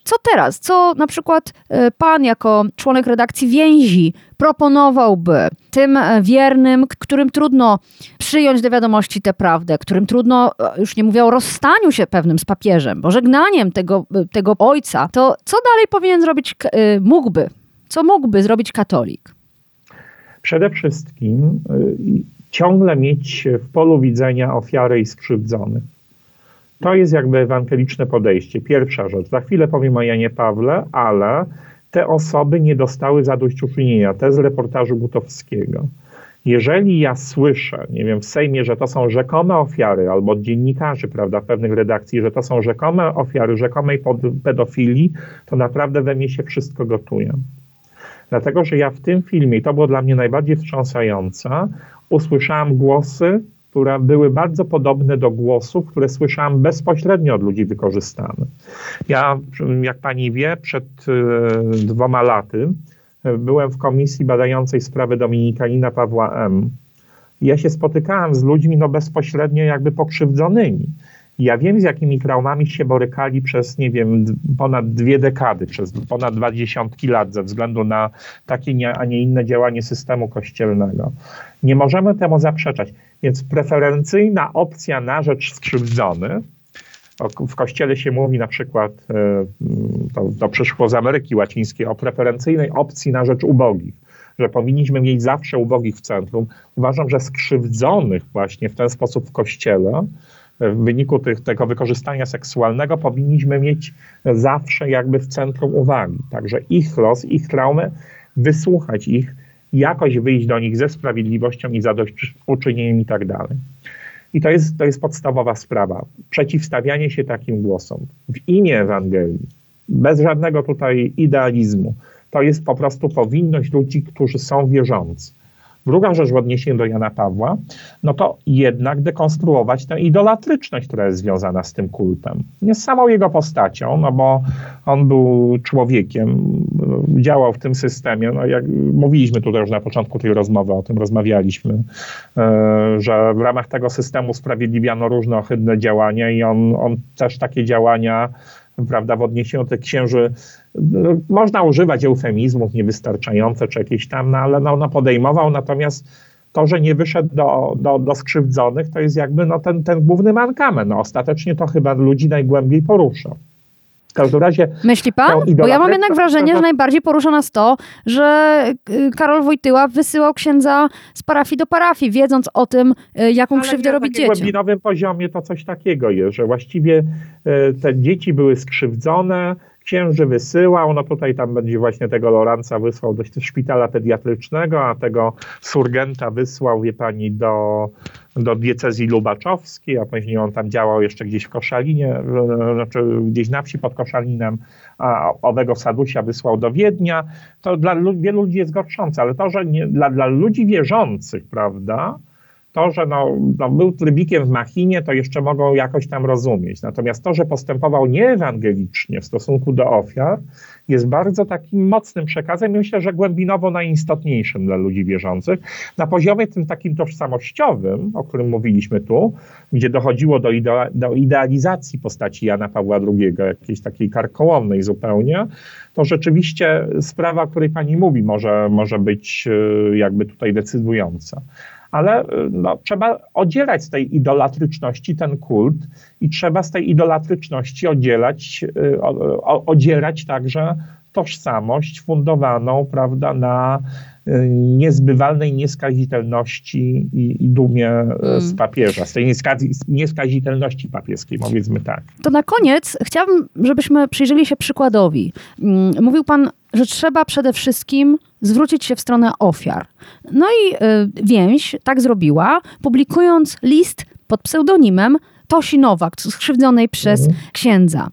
Co teraz? Co na przykład e, pan jako członek redakcji więzi proponowałby tym e, wiernym, którym trudno przyjąć do wiadomości tę prawdę, którym trudno, e, już nie mówię o rozstaniu się pewnym z papieżem, bo żegnaniem tego, tego ojca, to co dalej powinien zrobić, mógłby, co mógłby zrobić katolik? Przede wszystkim ciągle mieć w polu widzenia ofiary i skrzywdzonych. To jest jakby ewangeliczne podejście. Pierwsza rzecz. Za chwilę powiem o Janie Pawle, ale te osoby nie dostały zadośćuczynienia. Te z reportażu Gutowskiego. Jeżeli ja słyszę, nie wiem, w Sejmie, że to są rzekome ofiary, albo dziennikarzy, prawda, pewnych redakcji, że to są rzekome ofiary rzekomej pedofilii, to naprawdę we mnie się wszystko gotuje. Dlatego, że ja w tym filmie, i to było dla mnie najbardziej wstrząsające, usłyszałam głosy, które były bardzo podobne do głosów, które słyszałam bezpośrednio od ludzi wykorzystanych. Ja, jak pani wie, przed e, dwoma laty e, byłem w komisji badającej sprawy Dominikanina Pawła M. Ja się spotykałem z ludźmi no, bezpośrednio jakby pokrzywdzonymi. Ja wiem, z jakimi traumami się borykali przez, nie wiem, ponad dwie dekady, przez ponad dwa dziesiątki lat ze względu na takie, a nie inne działanie systemu kościelnego. Nie możemy temu zaprzeczać. Więc preferencyjna opcja na rzecz skrzywdzonych, w kościele się mówi na przykład, e, to, to przyszło z Ameryki Łacińskiej, o preferencyjnej opcji na rzecz ubogich, że powinniśmy mieć zawsze ubogich w centrum. Uważam, że skrzywdzonych właśnie w ten sposób w kościele, w wyniku tych, tego wykorzystania seksualnego powinniśmy mieć zawsze jakby w centrum uwagi. Także ich los, ich traumę, wysłuchać ich, jakoś wyjść do nich ze sprawiedliwością i zadośćuczynieniem i tak dalej. I to jest, to jest podstawowa sprawa. Przeciwstawianie się takim głosom w imię Ewangelii, bez żadnego tutaj idealizmu. To jest po prostu powinność ludzi, którzy są wierzący. Druga rzecz w odniesieniu do Jana Pawła, no to jednak dekonstruować tę idolatryczność, która jest związana z tym kultem. Nie z samą jego postacią, no bo on był człowiekiem, działał w tym systemie. No jak mówiliśmy tutaj już na początku tej rozmowy, o tym rozmawialiśmy, e, że w ramach tego systemu sprawiedliwiano różne ohydne działania i on, on też takie działania prawda, w odniesieniu do księży, no, można używać eufemizmów niewystarczające czy jakieś tam, no, ale no, no podejmował, natomiast to, że nie wyszedł do, do, do skrzywdzonych, to jest jakby no, ten, ten główny mankament. No, ostatecznie to chyba ludzi najgłębiej porusza. W każdym razie Myśli pan? Bo ja mam jednak wrażenie, że najbardziej porusza nas to, że y, Karol Wojtyła wysyłał księdza z parafii do parafii, wiedząc o tym, y, jaką Ale krzywdę nie, na robi takim dzieciom. głębinowym poziomie to coś takiego jest, że właściwie e, te dzieci były skrzywdzone, księży wysyłał, no tutaj tam będzie właśnie tego Loranca wysłał do szpitala pediatrycznego, a tego surgenta wysłał, wie pani, do, do diecezji lubaczowskiej, a później on tam działał jeszcze gdzieś w Koszalinie, znaczy gdzieś na wsi pod Koszalinem, a owego Sadusia wysłał do Wiednia. To dla lu- wielu ludzi jest gorszące, ale to, że nie, dla, dla ludzi wierzących, prawda, to, że no, no, był trybikiem w machinie, to jeszcze mogą jakoś tam rozumieć. Natomiast to, że postępował nieewangelicznie w stosunku do ofiar, jest bardzo takim mocnym przekazem myślę, że głębinowo najistotniejszym dla ludzi wierzących. Na poziomie tym takim tożsamościowym, o którym mówiliśmy tu, gdzie dochodziło do, do idealizacji postaci Jana Pawła II, jakiejś takiej karkołomnej zupełnie, to rzeczywiście sprawa, o której pani mówi, może, może być y, jakby tutaj decydująca ale y, no, trzeba oddzielać z tej idolatryczności ten kult i trzeba z tej idolatryczności oddzielać, y, o, o, odzierać także tożsamość fundowaną prawda, na y, niezbywalnej nieskazitelności i, i dumie y, z papieża, z tej nieskazi- nieskazitelności papieskiej, powiedzmy tak. To na koniec chciałabym, żebyśmy przyjrzeli się przykładowi. Mm, Mówił pan, że trzeba przede wszystkim zwrócić się w stronę ofiar. No i y, więź tak zrobiła, publikując list pod pseudonimem Tosi Nowak, skrzywdzonej przez księdza.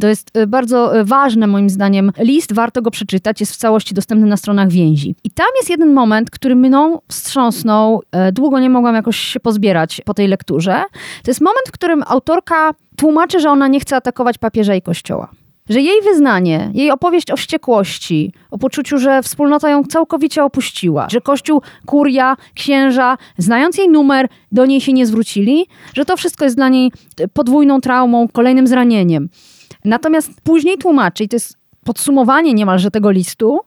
To jest y, bardzo y, ważny moim zdaniem list, warto go przeczytać, jest w całości dostępny na stronach więzi. I tam jest jeden moment, który mną wstrząsnął, e, długo nie mogłam jakoś się pozbierać po tej lekturze. To jest moment, w którym autorka tłumaczy, że ona nie chce atakować papieża i kościoła. Że jej wyznanie, jej opowieść o wściekłości, o poczuciu, że wspólnota ją całkowicie opuściła, że kościół, kuria, księża, znając jej numer, do niej się nie zwrócili, że to wszystko jest dla niej podwójną traumą, kolejnym zranieniem. Natomiast później tłumaczy, i to jest podsumowanie niemalże tego listu,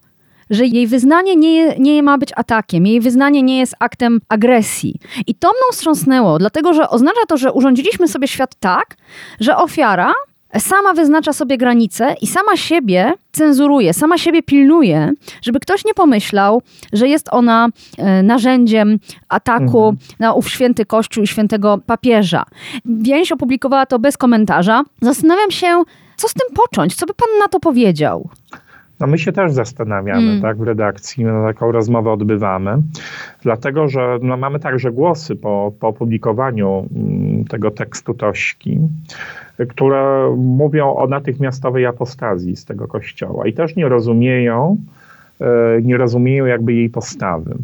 że jej wyznanie nie, nie ma być atakiem, jej wyznanie nie jest aktem agresji. I to mną wstrząsnęło, dlatego że oznacza to, że urządziliśmy sobie świat tak, że ofiara sama wyznacza sobie granice i sama siebie cenzuruje, sama siebie pilnuje, żeby ktoś nie pomyślał, że jest ona e, narzędziem ataku Mhm. na ów święty kościół i świętego papieża. Więź opublikowała to bez komentarza. Zastanawiam się, co z tym począć? Co by pan na to powiedział? No my się też zastanawiamy, Mm. tak, w redakcji, no, taką rozmowę odbywamy, dlatego że no, mamy także głosy po, po opublikowaniu mm, tego tekstu Tośki, które mówią o natychmiastowej apostazji z tego kościoła i też nie rozumieją, y, nie rozumieją jakby jej postawy.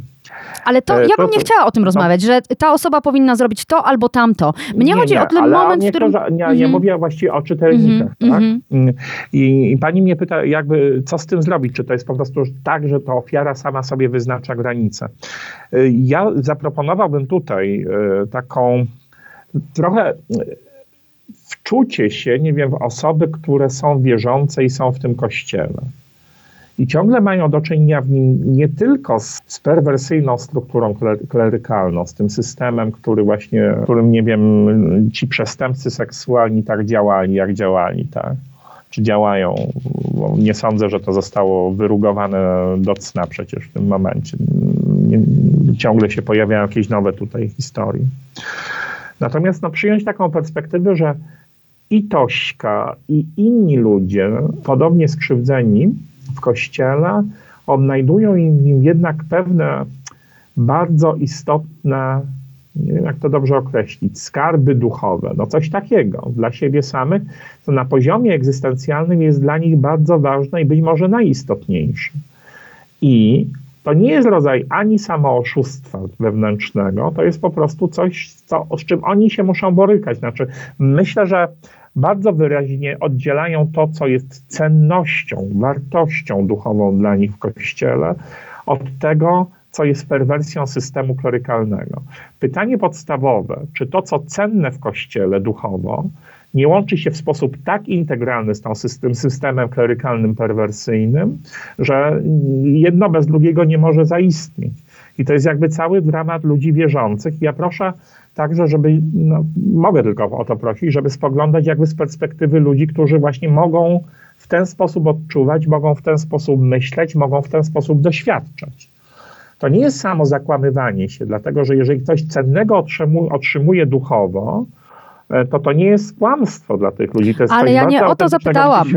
Ale to E, ja bym nie chciała o tym rozmawiać, że ta osoba powinna zrobić to albo tamto. Mnie chodzi o ten moment, nie, w którym... to, że- nie, ja Mhm. mówię właściwie o czytelnikach, Mhm, tak? mhm. Mm. I, I pani mnie pyta, jakby, co z tym zrobić? Czy to jest po prostu tak, że to ofiara sama sobie wyznacza granice? Y, Ja zaproponowałbym tutaj y, taką trochę wczucie się, nie wiem, w osoby, które są wierzące i są w tym kościele. I ciągle mają do czynienia w nim nie tylko z, z perwersyjną strukturą kler- klerykalną, z tym systemem, który właśnie, którym, nie wiem, ci przestępcy seksualni tak działali, jak działali, tak? Czy działają? Bo nie sądzę, że to zostało wyrugowane do cna przecież w tym momencie. Nie, ciągle się pojawiają jakieś nowe tutaj historie. Natomiast no, przyjąć taką perspektywę, że i Tośka, i inni ludzie, podobnie skrzywdzeni w kościele, odnajdują w nim jednak pewne bardzo istotne, nie wiem jak to dobrze określić, skarby duchowe, no coś takiego dla siebie samych, co na poziomie egzystencjalnym jest dla nich bardzo ważne i być może najistotniejsze. I to nie jest rodzaj ani samooszustwa wewnętrznego, to jest po prostu coś, co, z czym oni się muszą borykać. Znaczy, myślę, że bardzo wyraźnie oddzielają to, co jest cennością, wartością duchową dla nich w kościele, od tego, co jest perwersją systemu klerykalnego. Pytanie podstawowe, czy to, co cenne w kościele duchowo, nie łączy się w sposób tak integralny z tą system, systemem klerykalnym perwersyjnym, że jedno bez drugiego nie może zaistnieć. I to jest jakby cały dramat ludzi wierzących. Ja proszę także, żeby, no, mogę tylko o to prosić, żeby spoglądać jakby z perspektywy ludzi, którzy właśnie mogą w ten sposób odczuwać, mogą w ten sposób myśleć, mogą w ten sposób doświadczać. To nie jest samo zakłamywanie się, dlatego że jeżeli ktoś cennego otrzymuje, duchowo, to to nie jest kłamstwo dla tych ludzi. To jest Ale ja nie o to zapytałam.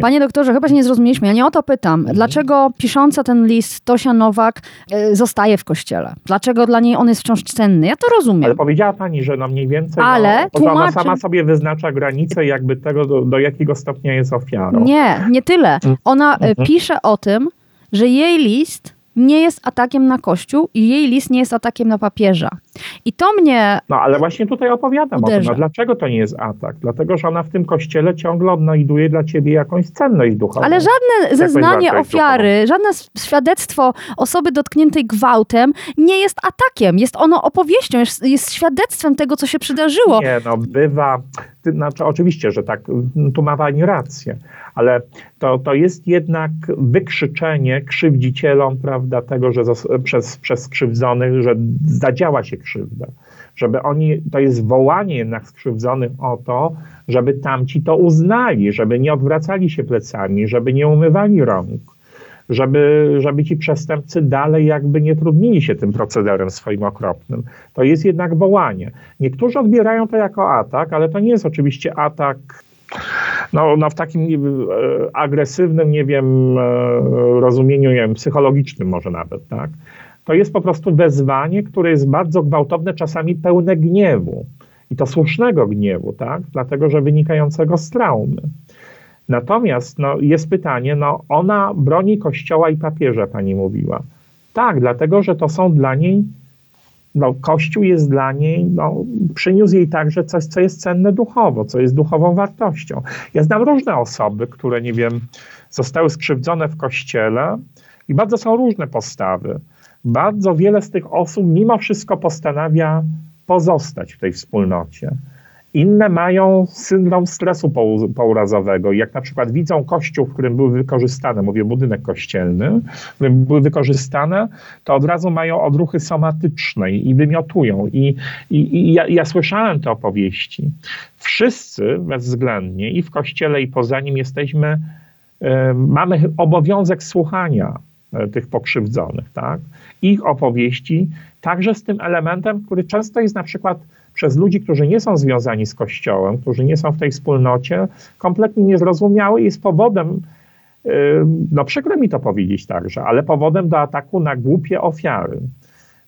Panie doktorze, chyba się nie zrozumieliśmy. Ja nie o to pytam. Mhm. Dlaczego pisząca ten list Tosia Nowak e, zostaje w kościele? Dlaczego dla niej on jest wciąż cenny? Ja to rozumiem. Ale powiedziała pani, że no mniej więcej Ale no, to ona tłumaczy- sama sobie wyznacza granice jakby tego, do, do jakiego stopnia jest ofiarą. Nie, nie tyle. Ona e, Mhm. pisze o tym, że jej list nie jest atakiem na Kościół i jej list nie jest atakiem na papieża. I to mnie No ale właśnie tutaj opowiadam o tym. Uderza. No, dlaczego to nie jest atak? Dlatego, że ona w tym kościele ciągle odnajduje dla ciebie jakąś cenność duchową. Ale żadne zeznanie ofiary, żadne s- świadectwo osoby dotkniętej gwałtem nie jest atakiem. Jest ono opowieścią, jest, jest świadectwem tego, co się przydarzyło. Nie, no bywa, znaczy oczywiście, że tak, m, tu ma pani rację, ale to, to jest jednak wykrzyczenie krzywdzicielom, prawda, tego, że przez, przez skrzywdzonych, że zadziała się krzywda. Żeby oni, to jest wołanie jednak skrzywdzonych o to, żeby tamci to uznali, żeby nie odwracali się plecami, żeby nie umywali rąk. Żeby, żeby ci przestępcy dalej jakby nie trudnili się tym procederem swoim okropnym. To jest jednak wołanie. Niektórzy odbierają to jako atak, ale to nie jest oczywiście atak no, no w takim e, agresywnym, nie wiem, e, rozumieniu, nie wiem, psychologicznym może nawet, tak? To jest po prostu wezwanie, które jest bardzo gwałtowne, czasami pełne gniewu. I to słusznego gniewu, tak? Dlatego, że wynikającego z traumy. Natomiast no, jest pytanie, no, ona broni Kościoła i papieża, pani mówiła. Tak, dlatego, że to są dla niej, no, Kościół jest dla niej, no, przyniósł jej także coś, co jest cenne duchowo, co jest duchową wartością. Ja znam różne osoby, które, nie wiem, zostały skrzywdzone w Kościele i bardzo są różne postawy. Bardzo wiele z tych osób mimo wszystko postanawia pozostać w tej wspólnocie. Inne mają syndrom stresu pourazowego. Jak na przykład widzą kościół, w którym były wykorzystane, mówię budynek kościelny, w którym były wykorzystane, to od razu mają odruchy somatyczne i wymiotują. I, i, i ja, ja słyszałem te opowieści. Wszyscy bezwzględnie i w kościele, i poza nim jesteśmy, e, mamy obowiązek słuchania e, tych pokrzywdzonych, tak? Ich opowieści, także z tym elementem, który często jest na przykład przez ludzi, którzy nie są związani z Kościołem, którzy nie są w tej wspólnocie, kompletnie niezrozumiały i jest powodem, yy, no przykro mi to powiedzieć także, ale powodem do ataku na głupie ofiary.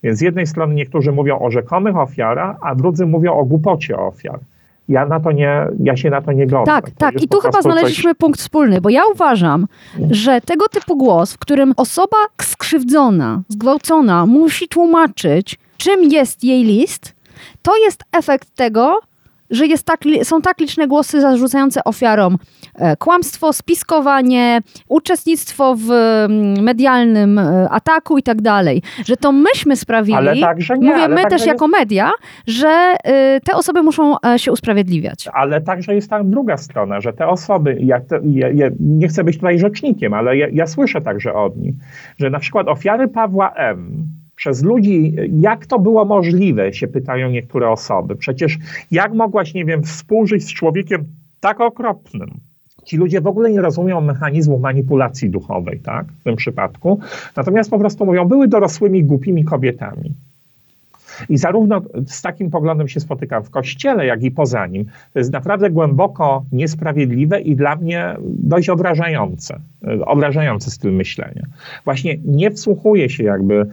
Więc z jednej strony niektórzy mówią o rzekomych ofiarach, a drudzy mówią o głupocie ofiar. Ja, na to nie, ja się na to nie godzę. Tak, to tak. I tu chyba znaleźliśmy coś... punkt wspólny, bo ja uważam, że tego typu głos, w którym osoba skrzywdzona, zgwałcona musi tłumaczyć, czym jest jej list, to jest efekt tego, że jest tak, są tak liczne głosy zarzucające ofiarom e, kłamstwo, spiskowanie, uczestnictwo w mm, medialnym e, ataku i tak dalej, że to myśmy sprawili, ale także nie, mówię ale my też jest... jako media, że e, te osoby muszą się usprawiedliwiać. Ale także jest ta druga strona, że te osoby, ja, ja, ja nie chcę być tutaj rzecznikiem, ale ja, ja słyszę także od nich, że na przykład ofiary Pawła M., przez ludzi, jak to było możliwe, się pytają niektóre osoby. Przecież jak mogłaś, nie wiem, współżyć z człowiekiem tak okropnym? Ci ludzie w ogóle nie rozumieją mechanizmu manipulacji duchowej, tak, w tym przypadku. Natomiast po prostu mówią, były dorosłymi, głupimi kobietami. I zarówno z takim poglądem się spotykam w kościele, jak i poza nim. To jest naprawdę głęboko niesprawiedliwe i dla mnie dość obrażające, obrażający styl myślenia. Właśnie nie wsłuchuje się jakby e,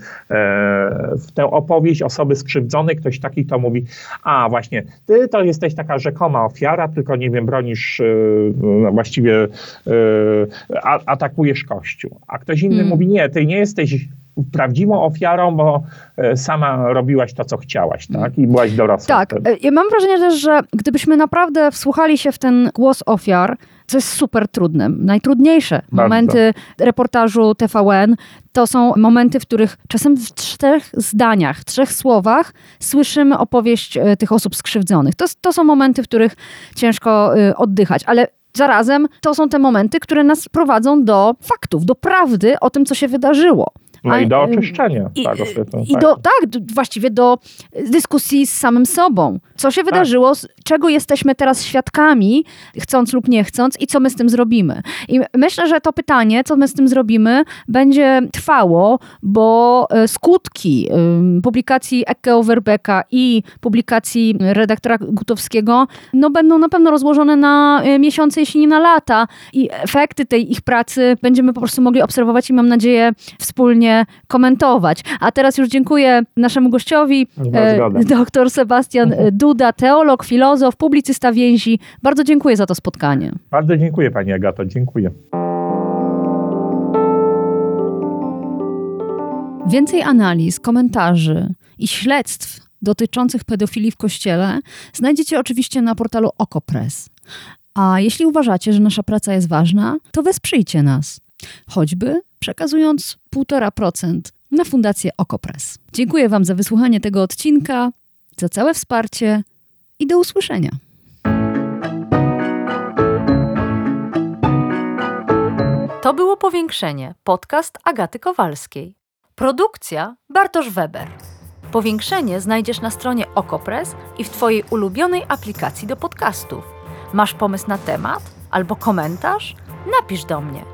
w tę opowieść osoby skrzywdzonej. Ktoś taki to mówi, a właśnie, ty to jesteś taka rzekoma ofiara, tylko nie wiem, bronisz, e, no właściwie e, atakujesz Kościół. A ktoś inny hmm. mówi, nie, ty nie jesteś prawdziwą ofiarą, bo e, sama robiłaś to, co chciałaś, tak? I byłaś dorosła. Tak. E, ja mam wrażenie też, że gdybyśmy naprawdę wsłuchali się w ten głos ofiar, co jest super trudne. Najtrudniejsze Bardzo. momenty reportażu TVN to są momenty, w których czasem w czterech zdaniach, w trzech słowach słyszymy opowieść e, tych osób skrzywdzonych. To, to są momenty, w których ciężko oddychać, ale zarazem to są te momenty, które nas prowadzą do faktów, do prawdy o tym, co się wydarzyło. No i do oczyszczenia. I, tak, i tak. Do, tak, właściwie do dyskusji z samym sobą. Co się tak. wydarzyło, czego jesteśmy teraz świadkami, chcąc lub nie chcąc, i co my z tym zrobimy. I myślę, że to pytanie, co my z tym zrobimy, będzie trwało, bo e, skutki publikacji Eke Overbecka i publikacji redaktora Gutowskiego no, będą na pewno rozłożone na miesiące, jeśli nie na lata. I efekty tej ich pracy będziemy po prostu mogli obserwować i mam nadzieję wspólnie komentować. A teraz już dziękuję naszemu gościowi, e, dr Sebastian Duda, teolog, filozof, publicysta więzi. Bardzo dziękuję za to spotkanie. Bardzo dziękuję Pani Agato, dziękuję. Więcej analiz, komentarzy i śledztw dotyczących pedofilii w kościele znajdziecie oczywiście na portalu Okopress. A jeśli uważacie, że nasza praca jest ważna, to wesprzyjcie nas. Choćby przekazując 1,5% na Fundację Okopres. Dziękuję Wam za wysłuchanie tego odcinka, za całe wsparcie i do usłyszenia. To było Powiększenie, podcast Agaty Kowalskiej. Produkcja Bartosz Weber. Powiększenie znajdziesz na stronie Okopres i w Twojej ulubionej aplikacji do podcastów. Masz pomysł na temat albo komentarz? Napisz do mnie